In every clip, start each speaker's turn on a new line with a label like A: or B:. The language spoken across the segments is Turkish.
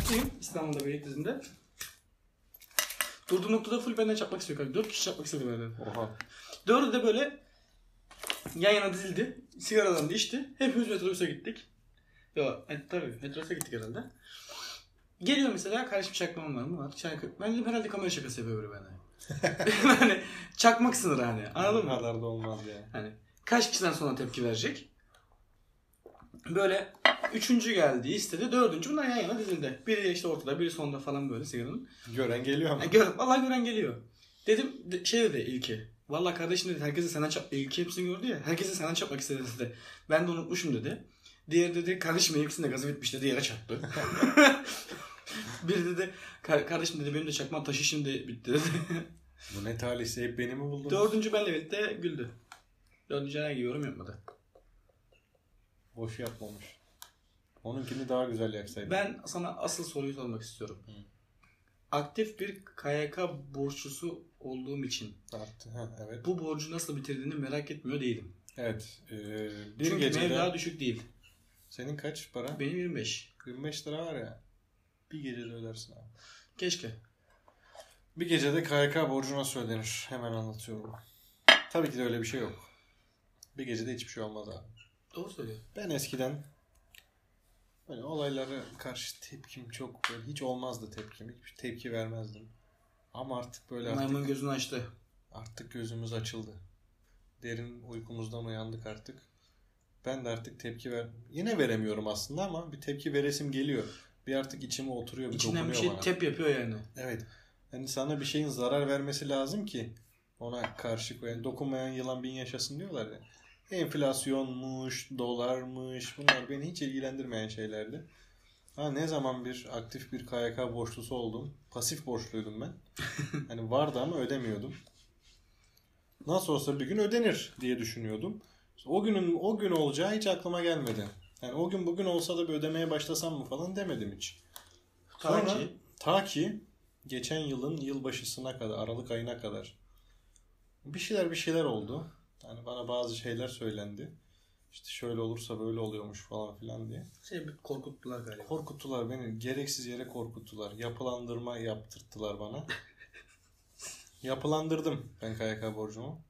A: Duraktayım İstanbul'da Beylikdüzü'nde. Durduğum noktada full benden çarpmak istiyor kanka. Dört kişi çarpmak istedi benden.
B: Oha.
A: Dördü de böyle yan yana dizildi. Sigaradan da içti. Hepimiz metrobüse gittik. Yo, e, tabii metrobüse gittik herhalde. Geliyor mesela kardeşim çakmam var mı? Var. Çak... Ben dedim herhalde kamera şakası yapıyor böyle bana. hani çakmak sınırı hani. Anladın mı?
B: kadar da olmaz ya.
A: Hani kaç kişiden sonra tepki verecek? Böyle üçüncü geldi istedi. Dördüncü bunlar yan yana dizildi. Biri işte ortada biri sonda falan böyle sigaranın.
B: Gören geliyor ama.
A: Ya gör, vallahi gören geliyor. Dedim de- şey dedi ilki. Vallahi kardeşim dedi herkese senden çap ilki hepsini gördü ya. Herkese senden çapmak istedi dedi. Ben de unutmuşum dedi. Diğeri dedi kardeşim ikisinde gazı bitmiş dedi yere çarptı. Biri dedi "Kar- kardeşim dedi benim de çakma taşı şimdi bitti dedi.
B: Bu ne talihse hep beni mi buldunuz?
A: Dördüncü benle birlikte güldü. Dördüncü herhangi yorum yapmadı.
B: Boş yapmamış. Onunkini daha güzel yaksaydı.
A: Ben sana asıl soruyu sormak istiyorum.
B: Hı.
A: Aktif bir KYK borçlusu olduğum için
B: Arttı. Ha, evet.
A: bu borcu nasıl bitirdiğini merak etmiyor değilim.
B: Evet. Ee, bir
A: Çünkü
B: gecede...
A: meblağ düşük değil.
B: Senin kaç para?
A: Benim 25.
B: 25 lira var ya. Bir gecede ödersin abi.
A: Keşke.
B: Bir gecede KYK borcu nasıl ödenir? Hemen anlatıyorum. Tabii ki de öyle bir şey yok. Bir gecede hiçbir şey olmaz abi.
A: Doğru söylüyor.
B: Ben eskiden böyle olaylara karşı tepkim çok böyle hiç olmazdı tepkim. Hiç tepki vermezdim. Ama artık böyle artık,
A: Maymun gözünü açtı.
B: artık gözümüz açıldı. Derin uykumuzdan uyandık artık. Ben de artık tepki ver... Yine veremiyorum aslında ama bir tepki veresim geliyor. Bir artık içime oturuyor, bir
A: İçinden bir şey
B: bana.
A: tep yapıyor yani.
B: Evet. Yani sana bir şeyin zarar vermesi lazım ki ona karşı koyan. Dokunmayan yılan bin yaşasın diyorlar ya. Enflasyonmuş, dolarmış bunlar beni hiç ilgilendirmeyen şeylerdi. Ha ne zaman bir aktif bir KYK borçlusu oldum. Pasif borçluydum ben. hani vardı ama ödemiyordum. Nasıl olsa bir gün ödenir diye düşünüyordum. O günün o gün olacağı hiç aklıma gelmedi. Yani o gün bugün olsa da bir ödemeye başlasam mı falan demedim hiç.
A: Ta ki-
B: ta ki geçen yılın yılbaşısına kadar, Aralık ayına kadar bir şeyler bir şeyler oldu. Yani bana bazı şeyler söylendi. İşte şöyle olursa böyle oluyormuş falan filan diye.
A: Şey korkuttular galiba.
B: Korkuttular beni. Gereksiz yere korkuttular. Yapılandırma yaptırttılar bana. Yapılandırdım ben KYK borcumu.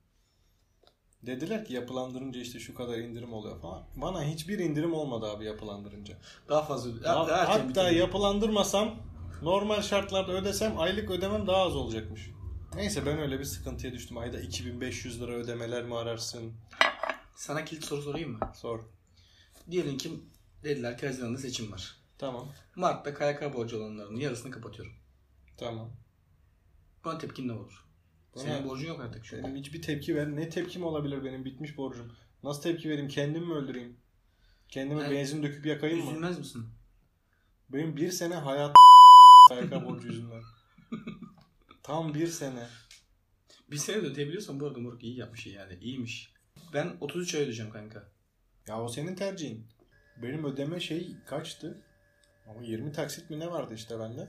B: Dediler ki yapılandırınca işte şu kadar indirim oluyor falan. Bana hiçbir indirim olmadı abi yapılandırınca.
A: Daha fazla.
B: Daha-
A: daha
B: hatta
A: bitirdim.
B: yapılandırmasam normal şartlarda ödesem aylık ödemem daha az olacakmış. Neyse ben öyle bir sıkıntıya düştüm. Ayda 2500 lira ödemeler mi ararsın?
A: Sana kilit soru sorayım mı?
B: Sor.
A: Diyelim ki dediler ki Haziran'da seçim var.
B: Tamam.
A: Mart'ta KYK borcu olanların yarısını kapatıyorum.
B: Tamam.
A: Buna tepkin ne olur?
B: Buna-
A: Senin borcun yok artık şu an.
B: Benim hiçbir tepki ver. Ne tepkim olabilir benim bitmiş borcum? Nasıl tepki vereyim? Kendimi mi öldüreyim? Kendime
A: Yani
B: benzin döküp yakayım mı?
A: Üzülmez misin?
B: Benim bir sene hayat KYK borcu yüzünden. Tam bir sene.
A: Bir sene de ödeyebiliyorsan bu arada Moruk iyi yapmış yani. İyiymiş. Ben 33 ay ödeyeceğim kanka.
B: Ya o senin tercihin. Benim ödeme şey kaçtı? Ama 20 taksit mi ne vardı işte bende?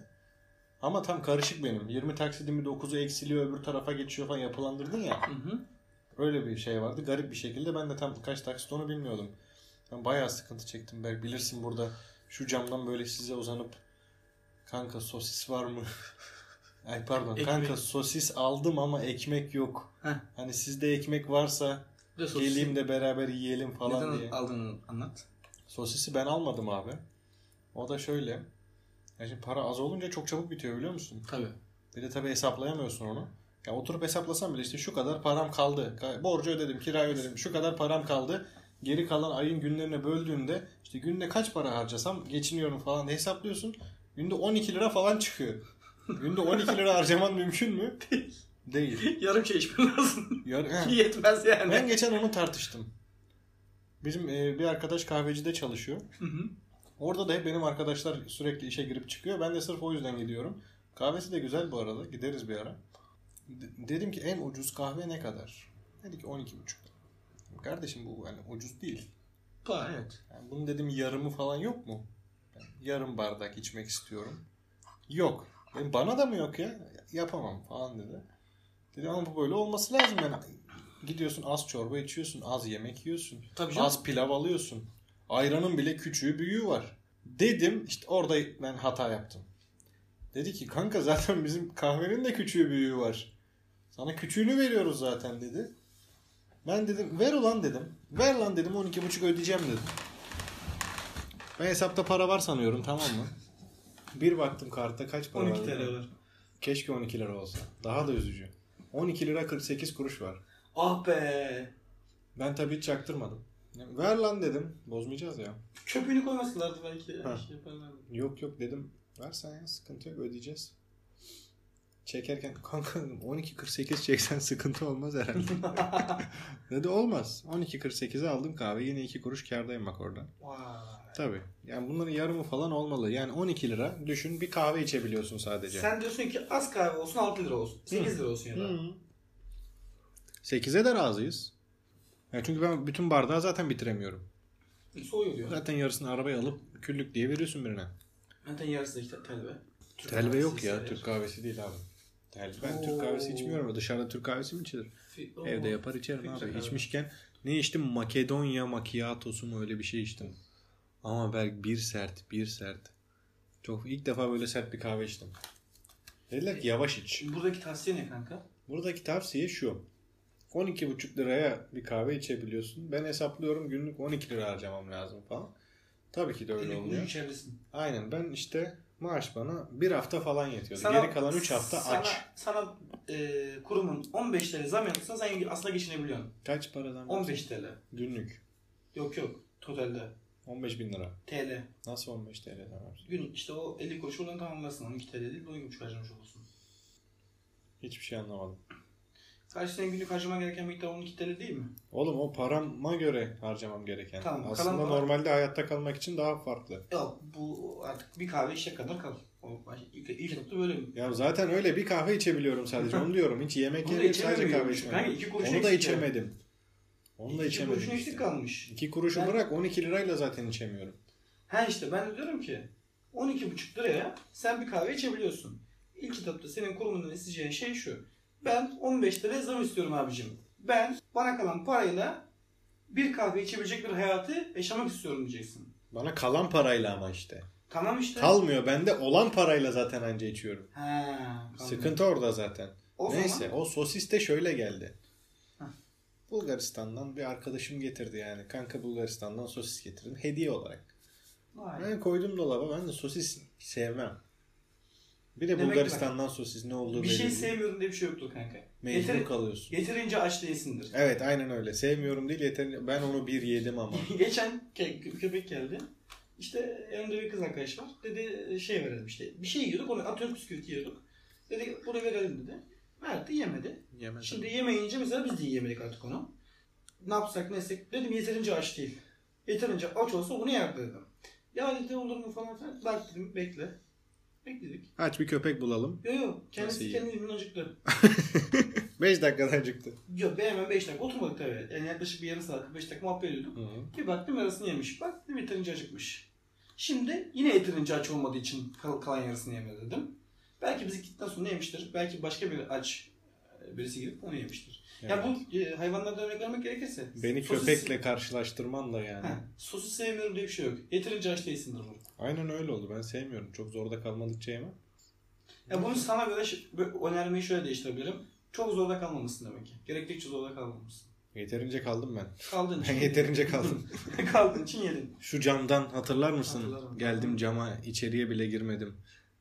B: Ama tam karışık benim. 20 taksidimi 9'u eksiliyor öbür tarafa geçiyor falan yapılandırdın ya.
A: Hı hı.
B: Öyle bir şey vardı. Garip bir şekilde ben de tam kaç taksit onu bilmiyordum. Ben bayağı sıkıntı çektim. Belki bilirsin burada şu camdan böyle size uzanıp kanka sosis var mı? Ay pardon.
A: Ekmek.
B: Kanka sosis aldım ama ekmek yok.
A: Heh.
B: Hani sizde ekmek varsa
A: de
B: geleyim de beraber yiyelim falan
A: Neden
B: diye.
A: aldığını anlat.
B: Sosisi ben almadım abi. O da şöyle. Ya şimdi para az olunca çok çabuk bitiyor biliyor musun?
A: Tabii.
B: Bir de tabii hesaplayamıyorsun onu. Ya oturup hesaplasam bile işte şu kadar param kaldı. Ka- Borcu ödedim, kirayı ödedim. Şu kadar param kaldı. Geri kalan ayın günlerine böldüğünde işte günde kaç para harcasam geçiniyorum falan hesaplıyorsun. Günde 12 lira falan çıkıyor. Günde 12 lira harcaman mümkün mü? Değil.
A: Yarım şey içmen lazım.
B: Ya- he.
A: Yetmez yani.
B: Ben geçen onu tartıştım. Bizim e, bir arkadaş kahvecide çalışıyor.
A: Hı hı.
B: Orada da hep benim arkadaşlar sürekli işe girip çıkıyor. Ben de sırf o yüzden gidiyorum. Kahvesi de güzel bu arada. Gideriz bir ara. De- dedim ki en ucuz kahve ne kadar? Dedi ki 12,5. Kardeşim bu hani ucuz değil.
A: Pa, evet.
B: Yani bunun dedim yarımı falan yok mu? Ben yarım bardak içmek istiyorum. Yok. Dedim, bana da mı yok ya? Yapamam falan dedi. Dedim ama bu böyle olması lazım yani. Gidiyorsun az çorba içiyorsun, az yemek yiyorsun.
A: Tabii canım.
B: Az pilav alıyorsun. Ayranın bile küçüğü büyüğü var. Dedim işte orada ben hata yaptım. Dedi ki kanka zaten bizim kahvenin de küçüğü büyüğü var. Sana küçüğünü veriyoruz zaten dedi. Ben dedim ver ulan dedim. Ver lan dedim 12,5 ödeyeceğim dedim. Ben hesapta para var sanıyorum tamam mı? Bir baktım kartta kaç para
A: 12
B: var.
A: TL var.
B: Keşke 12 lira olsa. Daha da üzücü. 12 lira 48 kuruş var.
A: Ah be.
B: Ben tabii hiç çaktırmadım. Ver lan dedim. Bozmayacağız ya.
A: Köpüğünü koymasınlardı belki.
B: Ha.
A: Şey yaparlardı.
B: Yok yok dedim. Versen ya sıkıntı yok ödeyeceğiz. Çekerken kanka dedim, 12.48 çeksen sıkıntı olmaz herhalde. Dedi olmaz. 12.48'e aldım kahve yine 2 kuruş kârdayım bak orada.
A: Vay.
B: Tabii. Yani bunların yarımı falan olmalı. Yani 12 lira düşün bir kahve içebiliyorsun sadece.
A: Sen diyorsun ki az kahve olsun 6 lira olsun. 8 lira olsun ya da.
B: Hı. 8'e de razıyız. Ya çünkü ben bütün bardağı zaten bitiremiyorum.
A: Soğuyor diyor.
B: Zaten yarısını arabaya alıp küllük diye veriyorsun birine.
A: Zaten yarısı işte telve. Türk
B: Telve yok ya. Türk kahvesi değil abi. Telve. Ben
A: Oo.
B: Türk kahvesi içmiyorum. Dışarıda Türk kahvesi mi içilir?
A: Oo.
B: Evde yapar içerim
A: Filtre
B: abi.
A: kahve.
B: İçmişken ne içtim? Makedonya macchiatosu mu öyle bir şey içtim. Ama belki bir sert, bir sert. Çok ilk defa böyle sert bir kahve içtim. Dediler ki yavaş iç.
A: Buradaki tavsiye ne kanka?
B: Buradaki tavsiye şu. 12,5 liraya bir kahve içebiliyorsun. Ben hesaplıyorum günlük 12 lira harcamam lazım falan. Tabii ki de öyle
A: kuruş
B: olmuyor.
A: içerlisin.
B: Aynen ben işte maaş bana bir hafta falan yetiyordu.
A: Sana-
B: Geri kalan 3 hafta
A: sana,
B: aç.
A: Sana e, kurumun 15 TL zam yapsa sen aslında geçinebiliyorsun.
B: Kaç paradan?
A: 15 TL.
B: Günlük.
A: Yok yok. Totalde.
B: 15 bin lira.
A: TL.
B: Nasıl 15 TL'den var?
A: Gün işte o 50 kuruş oradan tamamlasın. 12 TL değil 12,5 harcamış olursun.
B: Hiçbir şey anlamadım.
A: Sadece senin günlük harcaman gereken miktar 12 TL değil mi?
B: Oğlum o parama göre harcamam gereken.
A: Tamam,
B: Aslında
A: kalan para-
B: normalde hayatta kalmak için daha farklı.
A: Yok bu artık bir kahve içecek kadar kal. O baş- ilk, ilk böyle mi?
B: Ya zaten öyle bir kahve içebiliyorum sadece onu diyorum. Hiç yemek
A: da
B: yemeyip sadece
A: içemiyorum.
B: kahve.
A: Kanka iki
B: Onu da
A: eksik
B: içemedim. Onu da
A: İki
B: içemedim.
A: kuruşun
B: işte.
A: eksik kalmış.
B: 2 kuruşu
A: Ben-
B: bırak 12 lirayla zaten içemiyorum.
A: Ha işte ben de diyorum ki 12,5 liraya sen bir kahve içebiliyorsun. İlk etapta senin kurumundan isteyeceğin şey şu. Ben 15 liraya zam istiyorum abicim. Ben bana kalan parayla bir kahve içebilecek bir hayatı yaşamak istiyorum diyeceksin.
B: Bana kalan parayla ama işte.
A: Tamam işte.
B: Kalmıyor. Bende olan parayla zaten anca içiyorum.
A: Ha, tamam.
B: Sıkıntı orada zaten.
A: O
B: Neyse
A: zaman
B: o sosis de şöyle geldi.
A: Heh.
B: Bulgaristan'dan bir arkadaşım getirdi yani. Kanka Bulgaristan'dan sosis getirdim. Hediye olarak.
A: Vay.
B: Ben koydum dolaba. Ben de sosis sevmem. Bir de
A: Demek
B: Bulgaristan'dan sosis ne olduğu
A: bir
B: belli
A: şey
B: değil.
A: sevmiyorum diye bir şey yoktur kanka.
B: Mecbur
A: Yeter-
B: kalıyorsun.
A: Yeterince aç değilsindir.
B: Evet aynen öyle. Sevmiyorum değil yeterince. Ben onu bir yedim ama.
A: Geçen ke- köpek geldi. İşte yanımda bir kız arkadaş var. Dedi şey verelim işte. Bir şey yiyorduk onu atıyorum bisküvit yiyorduk. Dedi bunu verelim dedi. Verdi yemedi.
B: Yemedim.
A: Şimdi yemeyince mesela biz de yiyemedik artık onu. Ne yapsak ne etsek dedim yeterince aç değil. Yeterince aç olsa onu yerdi dedim. Ya dedi olur mu falan filan. Bak dedim bekle. Bekledik.
B: Aç bir köpek bulalım.
A: Yok yok kendisi kendi elinden acıktı.
B: 5 dakikada çıktı.
A: Yok ben hemen 5 dakika oturmadık tabii. Yani yaklaşık bir yarım saat 45 dakika muhabbet ediyorduk. Bir baktım yarısını yemiş. Baktım yeterince acıkmış. Şimdi yine yeterince aç olmadığı için kal- kalan yarısını yemedi dedim. Belki biz gittikten sonra yemiştir. Belki başka bir aç e, birisi gidip onu yemiştir. Yani bu e, hayvanlardan örnek vermek gerekirse.
B: Beni
A: sosis-
B: köpekle karşılaştırman da yani.
A: Heh, sosis sevmiyorum diye bir şey yok. Yeterince aç değilsindir bu.
B: Aynen öyle oldu. Ben sevmiyorum. Çok zorda kalmadıkça yemem.
A: Ya bunu sana göre önermeyi şöyle değiştirebilirim. Çok zorda kalmamışsın demek ki. Gerektikçe zorda kalmamışsın.
B: Yeterince kaldım ben.
A: Kaldığın için
B: Ben yeterince kaldım.
A: Kaldığın için yedin.
B: Şu camdan hatırlar mısın?
A: Hatırlarım.
B: Geldim cama içeriye bile girmedim.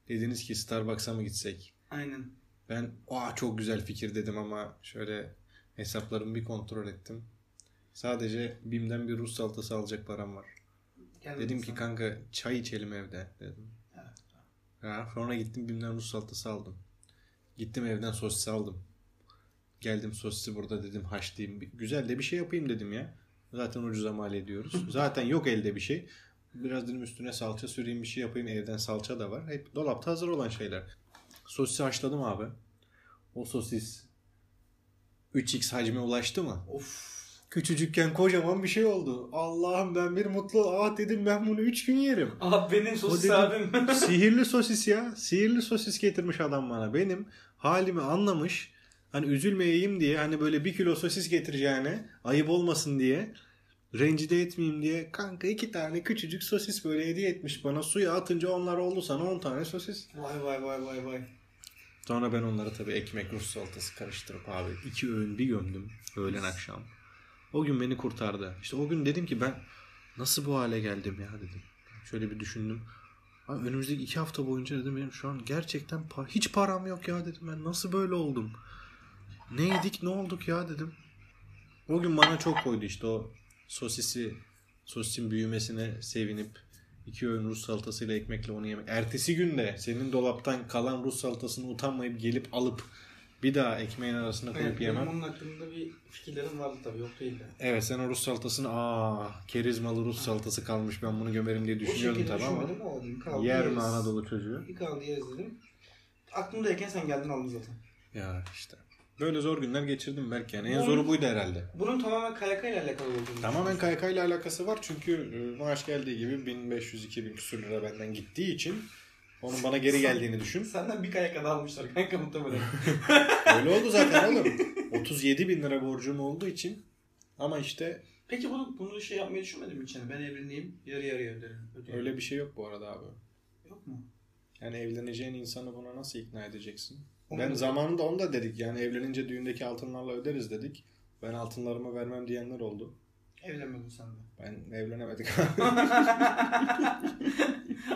B: Dediniz ki Starbucks'a mı gitsek?
A: Aynen.
B: Ben Aa, çok güzel fikir dedim ama şöyle hesaplarımı bir kontrol ettim. Sadece BİM'den bir Rus salatası alacak param var.
A: Geldim
B: Dedim ki kanka çay içelim evde dedim.
A: Evet.
B: Ya, sonra gittim BİM'den Rus salatası aldım. Gittim evden sosis aldım. Geldim sosisi burada dedim haşlayayım. Güzel de bir şey yapayım dedim ya. Zaten ucuza mal ediyoruz. Zaten yok elde bir şey. Biraz dedim üstüne salça süreyim bir şey yapayım. Evden salça da var. Hep dolapta hazır olan şeyler. Sosisi haşladım abi. O sosis 3x hacme ulaştı mı?
A: Of.
B: Küçücükken kocaman bir şey oldu. Allah'ım ben bir mutlu ah dedim ben bunu 3 gün yerim.
A: Abi benim sosis
B: dedi-
A: abim.
B: Sihirli sosis ya. Sihirli sosis getirmiş adam bana. Benim halimi anlamış. Hani üzülmeyeyim diye hani böyle bir kilo sosis getireceğine ayıp olmasın diye Rencide etmeyeyim diye kanka iki tane küçücük sosis böyle hediye etmiş bana. Suya atınca onlar oldu sana 10 tane sosis.
A: Vay vay vay vay vay.
B: Sonra ben onları tabii ekmek Rus salatası karıştırıp abi iki öğün bir gömdüm öğlen akşam. O gün beni kurtardı. İşte o gün dedim ki ben nasıl bu hale geldim ya dedim. Şöyle bir düşündüm. Abi önümüzdeki iki hafta boyunca dedim benim şu an gerçekten pa- hiç param yok ya dedim ben nasıl böyle oldum. Ne yedik ne olduk ya dedim. O gün bana çok koydu işte o sosisi sosisin büyümesine sevinip iki öğün Rus salatasıyla ekmekle onu yemek. Ertesi gün de senin dolaptan kalan Rus salatasını utanmayıp gelip alıp bir daha ekmeğin arasına koyup
A: Evet,
B: yemem.
A: onun hakkında bir fikirlerim vardı tabii yok değil de.
B: Evet sen o Rus salatasını aa kerizmalı Rus salatası kalmış ben bunu gömerim diye düşünüyordun tabii ama.
A: Kaldı
B: yer mi Anadolu çocuğu?
A: Bir kaldı yeriz dedim. Aklımdayken sen geldin aldın zaten.
B: Ya işte. Böyle zor günler geçirdim belki yani. En
A: Bunun-
B: zoru buydu herhalde.
A: Bunun tamamen KYK ile alakalı olduğunu
B: Tamamen KYK ile alakası var çünkü e, maaş geldiği gibi 1500-2000 küsur lira benden gittiği için onun bana geri geldiğini düşün.
A: Senden bir KYK daha almışlar kanka muhtemelen.
B: Öyle oldu zaten oğlum. 37 bin lira borcum olduğu için ama işte
A: Peki bunu, bunu şey yapmayı düşünmedin mi içine? Ben evleneyim yarı yarıya öderim.
B: öyle bir şey yok bu arada abi.
A: Yok mu?
B: Yani evleneceğin insanı buna nasıl ikna edeceksin?
A: Onu
B: ben
A: da-
B: zamanında onu da dedik yani evlenince düğündeki altınlarla öderiz dedik. Ben altınlarımı vermem diyenler oldu.
A: Evlenmedin sen de.
B: Ben evlenemedik.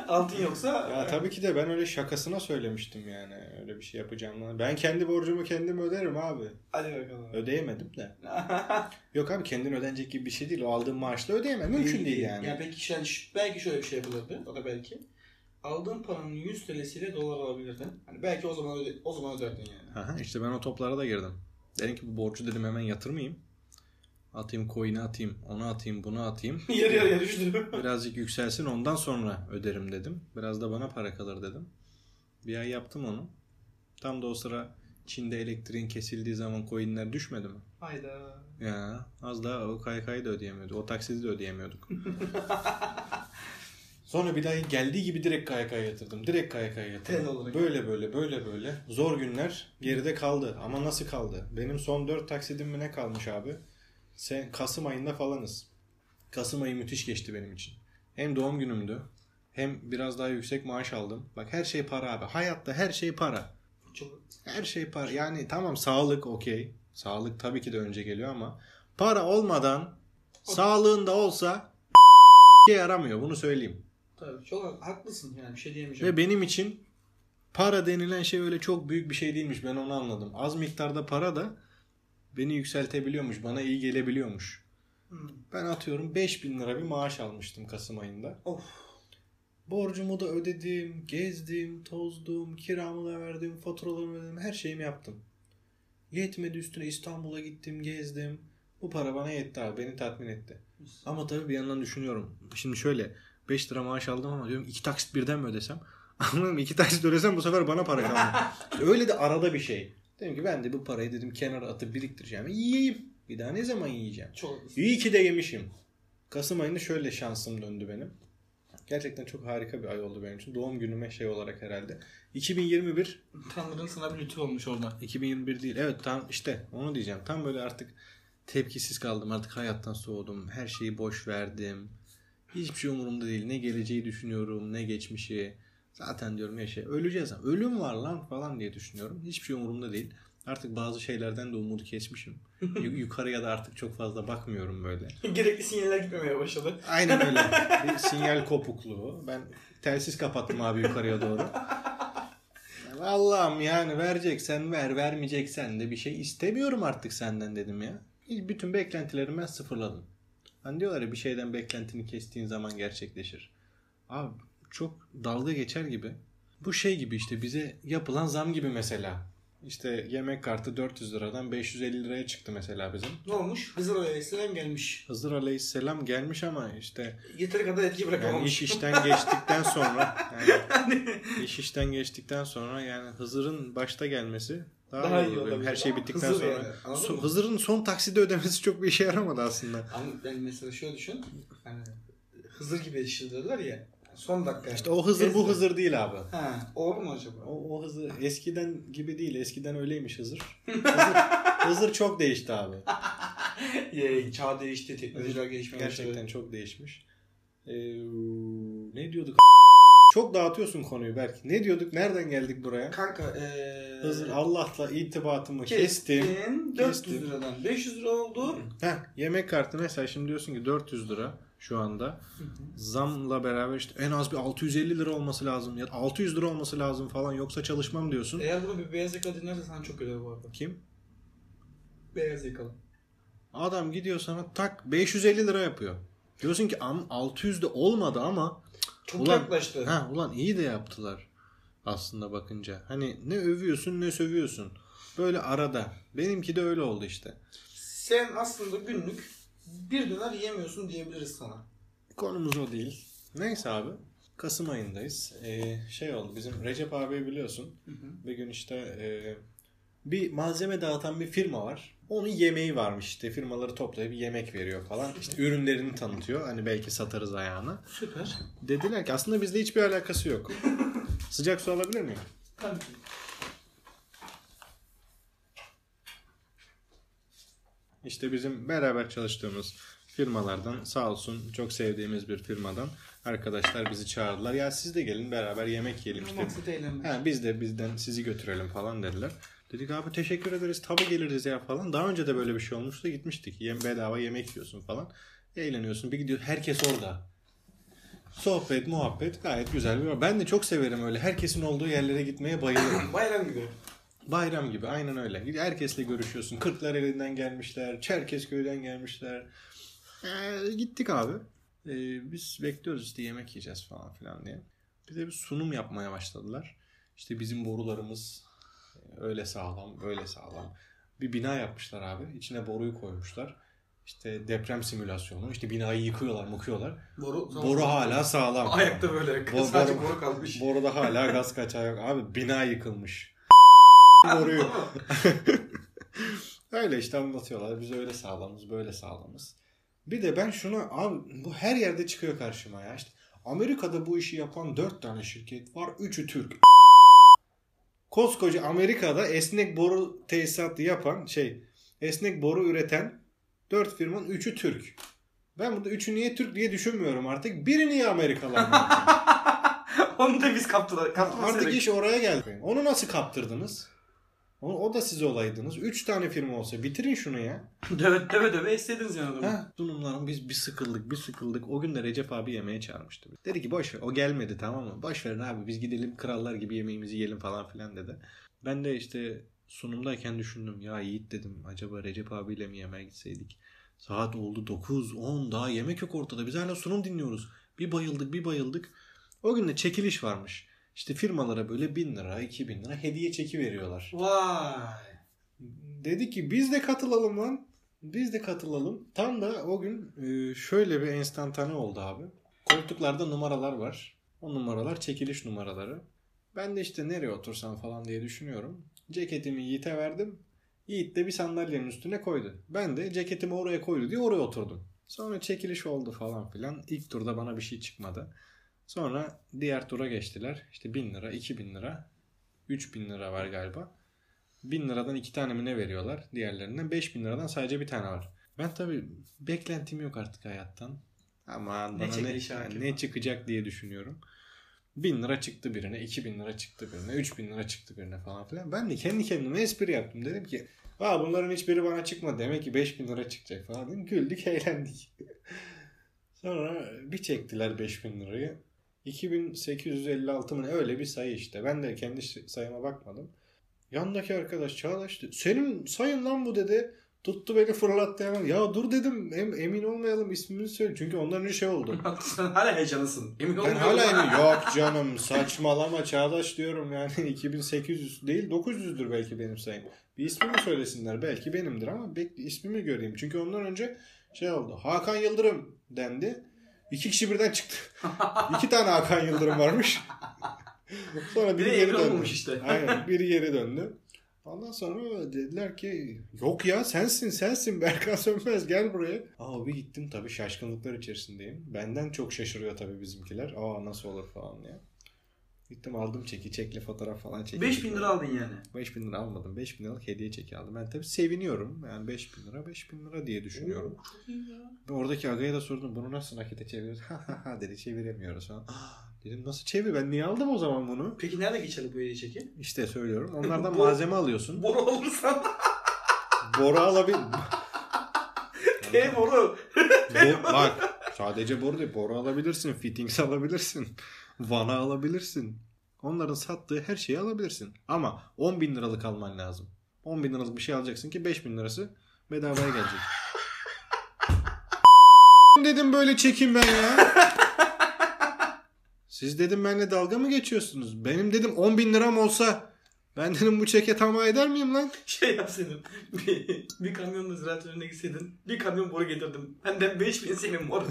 A: Altın yoksa
B: ya tabii ki de ben öyle şakasına söylemiştim yani öyle bir şey yapacağımı. Ben kendi borcumu kendim öderim abi.
A: hadi bakalım.
B: Ödeyemedim de. Yok abi kendin ödenecek gibi bir şey değil. O aldığın maaşla ödeyemem. Mümkün değil yani.
A: Ya peki yani belki şöyle bir şey yapılırdı. O da belki. Aldığın paranın 100 TL'siyle dolar alabilirdin. Hani belki o zaman öde, o zaman öderdin yani.
B: Aha, işte ben o toplara da girdim. Dedim ki bu borcu dedim hemen yatırmayayım. Atayım coin'e atayım, onu atayım, bunu atayım.
A: yarı yarıya düştü.
B: Birazcık yükselsin ondan sonra öderim dedim. Biraz da bana para kalır dedim. Bir ay yaptım onu. Tam da o sıra Çin'de elektriğin kesildiği zaman coin'ler düşmedi mi?
A: Hayda.
B: Ya az daha o kaykayı da ödeyemiyorduk. O taksidi de ödeyemiyorduk. Sonra bir daha geldiği gibi direkt KYK'ya yatırdım. Direkt KYK'ya
A: Tel
B: yatırdım.
A: olarak.
B: Böyle böyle böyle böyle. Zor günler geride kaldı. Ama nasıl kaldı? Benim son 4 taksidim mi ne kalmış abi? Sen Kasım ayında falanız. Kasım ayı müthiş geçti benim için. Hem doğum günümdü. Hem biraz daha yüksek maaş aldım. Bak her şey para abi. Hayatta her şey para.
A: Çok
B: Her şey para. Yani tamam sağlık okey. Sağlık tabii ki de önce geliyor ama para olmadan sağlığın da olsa şey yaramıyor. Bunu söyleyeyim.
A: Tabii çok haklısın yani bir şey diyemeyeceğim.
B: Ve benim için para denilen şey öyle çok büyük bir şey değilmiş. Ben onu anladım. Az miktarda para da beni yükseltebiliyormuş. Bana iyi gelebiliyormuş.
A: Hmm.
B: Ben atıyorum 5000 lira bir maaş almıştım Kasım ayında.
A: Of.
B: Borcumu da ödedim, gezdim, tozdum, kiramı da verdim, faturalarımı ödedim, her şeyimi yaptım. Yetmedi üstüne İstanbul'a gittim, gezdim. Bu para bana yetti abi, beni tatmin etti. Ama tabii bir yandan düşünüyorum. Şimdi şöyle 5 lira maaş aldım ama diyorum iki taksit birden mi ödesem? Anladın mı? İki taksit ödesem bu sefer bana para kalmıyor. İşte öyle de arada bir şey. Dedim ki ben de bu parayı dedim kenara atıp biriktireceğim. Yiyeyim. Bir daha ne zaman yiyeceğim?
A: Çok.
B: İyi ki de yemişim. Kasım ayında şöyle şansım döndü benim. Gerçekten çok harika bir ay oldu benim için. Doğum günüme şey olarak herhalde. 2021
A: Tanrı'nın sana bir lütfu olmuş orada.
B: 2021 değil. Evet tam işte onu diyeceğim. Tam böyle artık tepkisiz kaldım. Artık hayattan soğudum. Her şeyi boş verdim. Hiçbir şey umurumda değil. Ne geleceği düşünüyorum, ne geçmişi. Zaten diyorum ya şey öleceğiz. Ölüm var lan falan diye düşünüyorum. Hiçbir şey umurumda değil. Artık bazı şeylerden de umudu kesmişim. Yu- Yukarıya da artık çok fazla bakmıyorum böyle.
A: Gerekli sinyaller gitmemeye başladı.
B: Aynen öyle. Bir sinyal kopukluğu. Ben telsiz kapattım abi yukarıya doğru. Allah'ım yani vereceksen ver, vermeyeceksen de bir şey istemiyorum artık senden dedim ya. Bütün beklentilerimi ben sıfırladım. Hani diyorlar ya bir şeyden beklentini kestiğin zaman gerçekleşir. Abi çok dalga geçer gibi. Bu şey gibi işte bize yapılan zam gibi mesela. İşte yemek kartı 400 liradan 550 liraya çıktı mesela bizim.
A: Ne olmuş? Hızır Aleyhisselam gelmiş.
B: Hızır Aleyhisselam gelmiş ama işte
A: Yeteri kadar etki
B: yani
A: bırakamamış.
B: iş işten geçtikten sonra yani iş işten geçtikten sonra yani Hızır'ın başta gelmesi daha,
A: Daha
B: iyi
A: olabilir.
B: Her şey bittikten
A: Hızır
B: sonra.
A: yani,
B: So-? Hızır'ın son taksidi ödemesi çok bir işe yaramadı aslında.
A: Ama ben mesela şöyle düşün. Hani Hızır gibi yetiştirdiler ya. Son dakika.
B: İşte o Hızır bu
A: Ezdi.
B: Hızır değil abi.
A: Ha, olur mu acaba?
B: O, o Hızır eskiden gibi değil. Eskiden öyleymiş Hızır. Hızır, Hızır çok değişti abi.
A: Ee, Çağ değişti, teknolojiler gelişmeye
B: Gerçekten
A: başladı.
B: çok değişmiş. Ee, ne diyorduk? Çok dağıtıyorsun konuyu belki. Ne diyorduk? Nereden geldik buraya?
A: Kanka ee...
B: Hazır Allah'la irtibatımı kestim.
A: kestim. 400
B: Kestim.
A: liradan 500 lira oldu.
B: Heh, yemek kartı mesela şimdi diyorsun ki 400 lira şu anda. Zamla beraber işte en az bir 650 lira olması lazım ya 600 lira olması lazım falan yoksa çalışmam diyorsun.
A: Eğer bunu bir beyaz yakalı dinlerse sana çok öder bu arada.
B: Kim?
A: Beyaz yakalı.
B: Adam gidiyor sana tak 550 lira yapıyor. Diyorsun ki am 600 de olmadı ama
A: Çok
B: Ulan-
A: yaklaştı.
B: ha ulan iyi de yaptılar aslında bakınca. Hani ne övüyorsun ne sövüyorsun. Böyle arada. Benimki de öyle oldu işte.
A: Sen aslında günlük bir döner yiyemiyorsun diyebiliriz sana.
B: Konumuz o değil. Neyse abi. Kasım ayındayız. Ee, şey oldu bizim Recep abi biliyorsun. Bir gün işte e, bir malzeme dağıtan bir firma var. Onun yemeği varmış işte. Firmaları toplayıp yemek veriyor falan. İşte ürünlerini tanıtıyor. Hani belki satarız ayağına.
A: Süper.
B: Dediler ki aslında bizde hiçbir alakası yok. Sıcak su alabilir miyim?
A: Tabii ki.
B: İşte bizim beraber çalıştığımız firmalardan sağ olsun çok sevdiğimiz bir firmadan arkadaşlar bizi çağırdılar. Ya siz de gelin beraber yemek yiyelim işte.
A: Maksat eğlenmek.
B: Ha, biz de bizden sizi götürelim falan dediler. Dedik abi teşekkür ederiz tabi geliriz ya falan. Daha önce de böyle bir şey olmuştu gitmiştik. Yem, bedava yemek yiyorsun falan. Eğleniyorsun bir gidiyor herkes orada. Sohbet muhabbet gayet güzel bir Ben de çok severim öyle. Herkesin olduğu yerlere gitmeye bayılırım.
A: Bayram gibi.
B: Bayram gibi aynen öyle. Herkesle görüşüyorsun. Kırklar elinden gelmişler. Çerkezköy'den gelmişler. Ee, gittik abi. Ee, biz bekliyoruz işte yemek yiyeceğiz falan filan diye. Bize bir sunum yapmaya başladılar. İşte bizim borularımız öyle sağlam, böyle sağlam. Bir bina yapmışlar abi. İçine boruyu koymuşlar. İşte deprem simülasyonu. İşte binayı yıkıyorlar, mıkıyorlar.
A: Boru,
B: Boru hala sağlam.
A: Ayakta böyle.
B: Bo-
A: Sadece
B: boru-
A: boru kalmış.
B: Boruda hala gaz kaçağı yok. Abi bina yıkılmış. Boruyu. öyle işte anlatıyorlar. Biz öyle sağlamız, böyle sağlamız. Bir de ben şuna abi bu her yerde çıkıyor karşıma ya. İşte Amerika'da bu işi yapan dört tane şirket var. Üçü Türk. Koskoca Amerika'da esnek boru tesisatı yapan şey esnek boru üreten dört firmanın üçü Türk. Ben burada üçü niye Türk diye düşünmüyorum artık. Biri niye Amerikalı?
A: Onu da biz kaptılar.
B: Artık iş oraya geldi. Onu nasıl kaptırdınız? O, o da siz olaydınız. Üç tane firma olsa bitirin şunu ya.
A: Döve döve döve istediniz yani adamı.
B: Ha, sunumlarım biz bir sıkıldık bir sıkıldık. O gün de Recep abi yemeğe çağırmıştı. Dedi ki boş ver o gelmedi tamam mı? Boş verin abi biz gidelim krallar gibi yemeğimizi yiyelim falan filan dedi. Ben de işte sunumdayken düşündüm. Ya Yiğit dedim acaba Recep abiyle mi yemeğe gitseydik? Saat oldu 9 10 daha yemek yok ortada. Biz hala sunum dinliyoruz. Bir bayıldık bir bayıldık. O gün de çekiliş varmış. İşte firmalara böyle 1000 lira 2000 lira hediye çeki veriyorlar.
A: Vay.
B: Dedi ki biz de katılalım lan. Biz de katılalım. Tam da o gün e, şöyle bir enstantane oldu abi. Koltuklarda numaralar var. O numaralar çekiliş numaraları. Ben de işte nereye otursam falan diye düşünüyorum. Ceketimi Yiğit'e verdim. Yiğit de bir sandalyenin üstüne koydu. Ben de ceketimi oraya koydu diye oraya oturdum. Sonra çekiliş oldu falan filan. İlk turda bana bir şey çıkmadı. Sonra diğer tura geçtiler. İşte 1000 lira, 2000 lira, 3000 lira var galiba. 1000 liradan iki tane mi ne veriyorlar diğerlerinden. 5000 liradan sadece bir tane var. Ben tabii beklentim yok artık hayattan. Ama
A: Ne
B: bana ne, ne çıkacak diye düşünüyorum. 1000 lira çıktı birine, 2000 lira çıktı birine, 3000 lira çıktı birine falan filan. Ben de kendi kendime espri yaptım. Dedim ki Aa, bunların hiçbiri bana çıkmadı. Demek ki 5000 lira çıkacak falan dedim. Güldük eğlendik. Sonra bir çektiler 5000 lirayı. 2856 mı öyle bir sayı işte. Ben de kendi sayıma bakmadım. Yandaki arkadaş Çağdaş senin sayın lan bu dedi. Tuttu beni fırlattı hemen. Ya dur dedim em- emin olmayalım ismimizi söyle. Çünkü ondan önce şey oldu.
A: Sen hala heyecanlısın. Emin
B: Ben hala emin. Yok canım saçmalama Çağdaş diyorum yani 2800 değil 900'dür belki benim sayım. Bir ismimi söylesinler belki benimdir ama bekle ismimi göreyim. Çünkü ondan önce şey oldu. Hakan Yıldırım dendi. İki kişi birden çıktı. İki tane Hakan Yıldırım varmış. Sonra biri geri döndü.
A: işte.
B: Aynen biri geri döndü. Ondan sonra dediler ki yok ya sensin sensin Berkan Sönmez gel buraya. Aa bir gittim tabii şaşkınlıklar içerisindeyim. Benden çok şaşırıyor tabii bizimkiler. Aa nasıl olur falan diye. Gittim aldım çeki. Çekli fotoğraf falan çektim.
A: 5000 lira aldın yani.
B: 5000 lira almadım. 5000 liralık hediye çeki aldım. Ben tabii seviniyorum. Yani 5000 lira 5000 lira diye düşünüyorum.
A: Oo, Çok iyi ya.
B: Ve oradaki agaya da sordum bunu nasıl nakite çeviriyoruz? Ha ha ha dedi çeviremiyoruz falan. Dedim nasıl çevir ben niye aldım o zaman bunu?
A: Peki nerede geçerli bu hediye çeki?
B: İşte söylüyorum. Onlardan malzeme alıyorsun.
A: Boru olursa.
B: Boru alabil...
A: T boru.
B: Bo- bak sadece boru değil. Boru alabilirsin. Fittings alabilirsin. Vana alabilirsin. Onların sattığı her şeyi alabilirsin. Ama 10 bin liralık alman lazım. 10 bin liralık bir şey alacaksın ki 5 bin lirası bedavaya gelecek. dedim böyle çekin ben ya. Siz dedim benimle dalga mı geçiyorsunuz? Benim dedim 10 bin liram olsa ben dedim bu çeke tamam eder miyim lan?
A: Şey yapsaydın. Bir, bir kamyonla ziraat önüne gitseydin. Bir kamyon boru getirdim. Benden 5000 senin mor.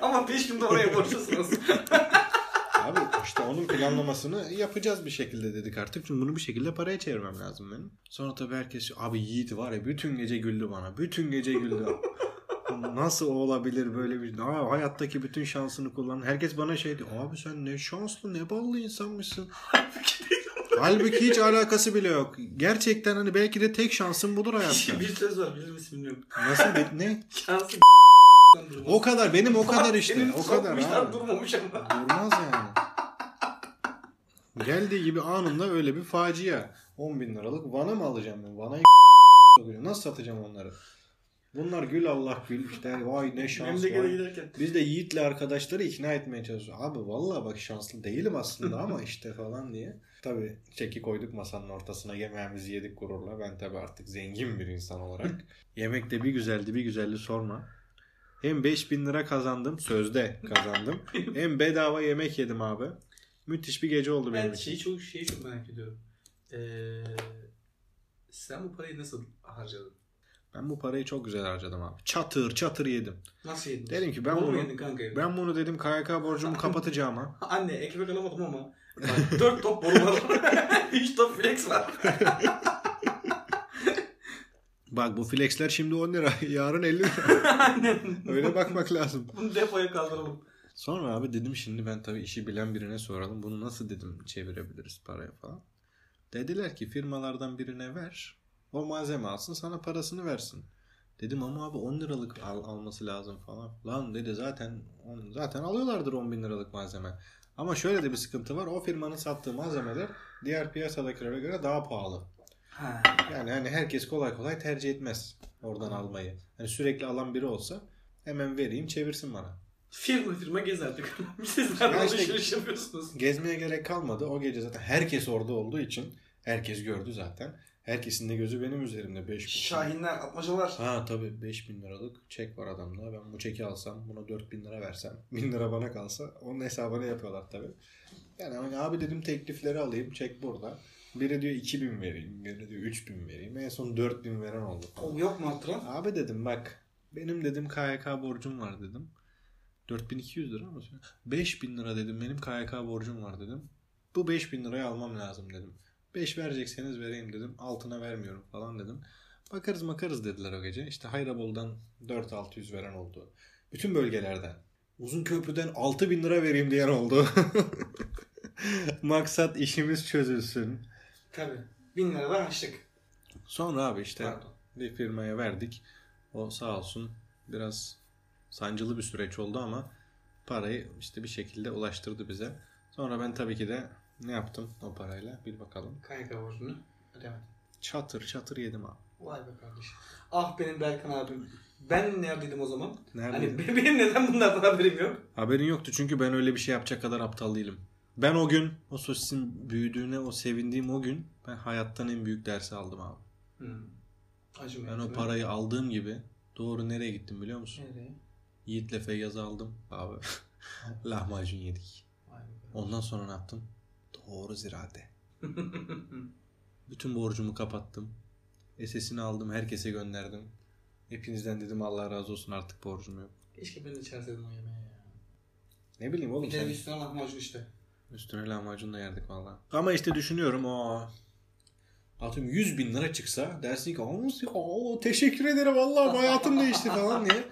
A: Ama 5000 de oraya borçlusunuz.
B: Abi işte onun planlamasını yapacağız bir şekilde dedik artık. Çünkü bunu bir şekilde paraya çevirmem lazım benim. Sonra tabii herkes abi Yiğit var ya bütün gece güldü bana. Bütün gece güldü. Nasıl olabilir böyle bir Aa, hayattaki bütün şansını kullan. Herkes bana şey diyor. Abi sen ne şanslı ne ballı insanmışsın. Halbuki hiç alakası bile yok. Gerçekten hani belki de tek şansın budur hayatta.
A: bir söz var bilir misin bilmiyorum.
B: Nasıl bir- ne?
A: Şansı
B: O kadar benim o kadar işte.
A: Senin
B: O kadar abi.
A: durmamış ama.
B: Durmaz yani. Geldiği gibi anında öyle bir facia. 10 bin liralık vana mı alacağım ben? Vanayı Nasıl satacağım onları? Bunlar gül Allah gül işte vay ne şans
A: giderken.
B: Biz de Yiğit'le arkadaşları ikna etmeye çalışıyoruz. Abi vallahi bak şanslı değilim aslında ama işte falan diye. Tabii çeki koyduk masanın ortasına yemeğimizi yedik gururla. Ben tabii artık zengin bir insan olarak. Yemek de bir güzeldi bir güzeldi sorma. Hem 5000 lira kazandım sözde kazandım. Hem bedava yemek yedim abi. Müthiş bir gece oldu benim
A: Ben
B: için.
A: şeyi çok, şeyi çok merak ediyorum. Ee, sen bu parayı nasıl harcadın?
B: Ben bu parayı çok güzel harcadım abi. Çatır çatır yedim.
A: Nasıl yedin?
B: Dedim ki ben
A: mu
B: bunu
A: yedin kanka evde?
B: ben bunu dedim KYK borcumu kapatacağıma
A: Anne ekmek alamadım ama bak, 4 top boru var. 3 top flex var.
B: Bak bu flexler şimdi 10 lira. Yarın 50 lira.
A: Aynen.
B: Öyle bakmak lazım.
A: Bunu depoya kaldıralım.
B: Sonra abi dedim şimdi ben tabii işi bilen birine soralım. Bunu nasıl dedim çevirebiliriz paraya falan. Dediler ki firmalardan birine ver. O malzeme alsın sana parasını versin. Dedim ama abi 10 liralık al, alması lazım falan. Lan dedi zaten on- zaten alıyorlardır 10 bin liralık malzeme. Ama şöyle de bir sıkıntı var. O firmanın sattığı malzemeler diğer piyasadakilere göre daha pahalı.
A: Ha.
B: Yani hani herkes kolay kolay tercih etmez oradan almayı. Hani sürekli alan biri olsa hemen vereyim çevirsin bana.
A: Firma firma gez artık. Siz nerede
B: Ya işte-
A: alışveriş yapıyorsunuz?
B: Gezmeye gerek kalmadı. O gece zaten herkes orada olduğu için herkes gördü zaten. Herkesin de gözü benim üzerimde. 5
A: Şahinler, atmacalar.
B: Ha tabii 5000 liralık çek var adamda. Ben bu çeki alsam buna 4000 lira versem 1000 lira bana kalsa onun hesabını yapıyorlar tabii. Yani hani abi dedim teklifleri alayım çek burada. Biri diyor 2000 vereyim, biri diyor 3000 vereyim. En son 4000 veren oldu. falan.
A: O yok mu hatıran?
B: Abi dedim bak benim dedim KYK borcum var dedim. 4200 lira mı? 5000 lira dedim benim KYK borcum var dedim. Bu 5000 lirayı almam lazım dedim. 5 verecekseniz vereyim dedim. Altına vermiyorum falan dedim. Bakarız makarız dediler o gece. İşte Hayrabol'dan 4600 veren oldu. Bütün bölgelerden. Uzun köprüden 6000 lira vereyim diyen oldu. Maksat işimiz çözülsün.
A: Tabii. 1000 liradan açtık.
B: Sonra abi işte
A: Pardon.
B: bir firmaya verdik. O sağ olsun biraz sancılı bir süreç oldu ama parayı işte bir şekilde ulaştırdı bize. Sonra ben tabii ki de ne yaptım o parayla bir bakalım.
A: KYK borcunu ödemedim.
B: Çatır çatır yedim abi.
A: Vay be kardeşim. Ah benim Berkan abim. Ben neredeydim o zaman?
B: Nerede?
A: Hani benim neden bunlardan haberim yok?
B: Haberin yoktu çünkü ben öyle bir şey yapacak kadar aptal değilim. Ben o gün o sosisin büyüdüğüne o sevindiğim o gün ben hayattan en büyük dersi aldım abi.
A: Hmm. Acım
B: Ben o parayı aldığım gibi doğru nereye gittim biliyor musun?
A: Nereye?
B: Yiğit'le Feyyaz'ı aldım abi. Lahmacun yedik. Ondan sonra ne yaptım? Doğru ziraate. Bütün borcumu kapattım. SS'ini aldım herkese gönderdim. Hepinizden dedim Allah razı olsun artık borcum yok.
A: Keşke ben de içerseydim o yemeği ya.
B: Ne bileyim oğlum
A: Bir de
B: sen
A: üstüne lahmacun işte.
B: üstüne lahmacun da yerdik valla. Ama işte düşünüyorum o Atıyorum 100 bin lira çıksa dersin ki "Aa, teşekkür ederim vallahi hayatım değişti falan diye.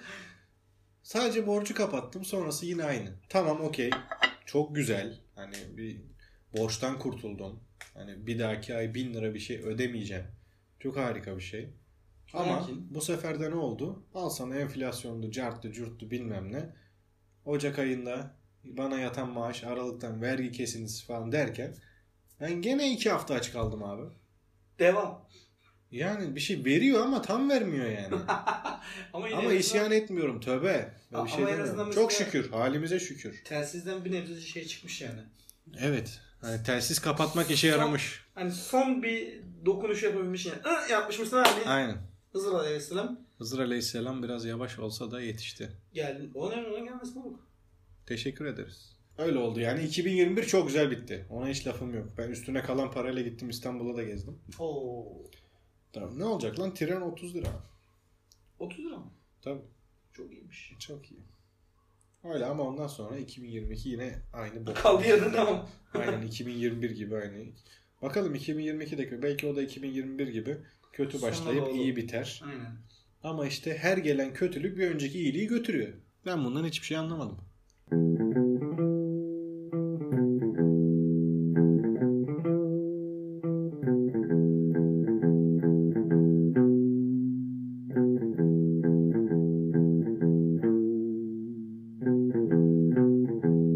B: Sadece borcu kapattım sonrası yine aynı. Tamam okey. çok güzel. Hani bir borçtan kurtuldum. Hani bir dahaki ay bin lira bir şey ödemeyeceğim. Çok harika bir şey. Ama
A: Lakin-
B: bu sefer de ne oldu? Al sana enflasyondu, carttı, curttu bilmem ne. Ocak ayında bana yatan maaş, Aralık'tan vergi kesintisi falan derken ben gene iki hafta aç kaldım abi.
A: Devam.
B: Yani bir şey veriyor ama tam vermiyor yani.
A: Ama
B: ama
A: azından
B: isyan etmiyorum tövbe. Ben
A: Ama
B: bir şey
A: en
B: demiyorum.
A: azından
B: Çok şükür. Halimize şükür.
A: Telsizden bir nebze şey çıkmış yani.
B: Evet. Hani telsiz kapatmak işe
A: Son-
B: yaramış.
A: Hani son bir dokunuş yapabilmiş yani. Hı, yapmış mısın abi?
B: Aynen.
A: Hızır Aleyhisselam
B: Hızır Aleyhisselam biraz yavaş olsa da yetişti.
A: geldi. Ona ona gelmesi bu.
B: Teşekkür ederiz. Öyle oldu yani 2021 çok güzel bitti. Ona hiç lafım yok. Ben üstüne kalan parayla gittim İstanbul'a da gezdim.
A: Oo.
B: Tamam. Ne olacak lan? Tren 30 lira.
A: 30 lira mı?
B: Tabii.
A: Çok iyiymiş.
B: Çok iyi. Öyle ama ondan sonra 2022 yine aynı bok.
A: Kaldı yerinde tamam.
B: Aynen 2021 gibi aynı. Bakalım 2022'deki belki o da 2021 gibi kötü başlayıp
A: doğru.
B: iyi biter.
A: Aynen.
B: Ama işte her gelen kötülük bir önceki iyiliği götürüyor. Ben bundan hiçbir şey anlamadım.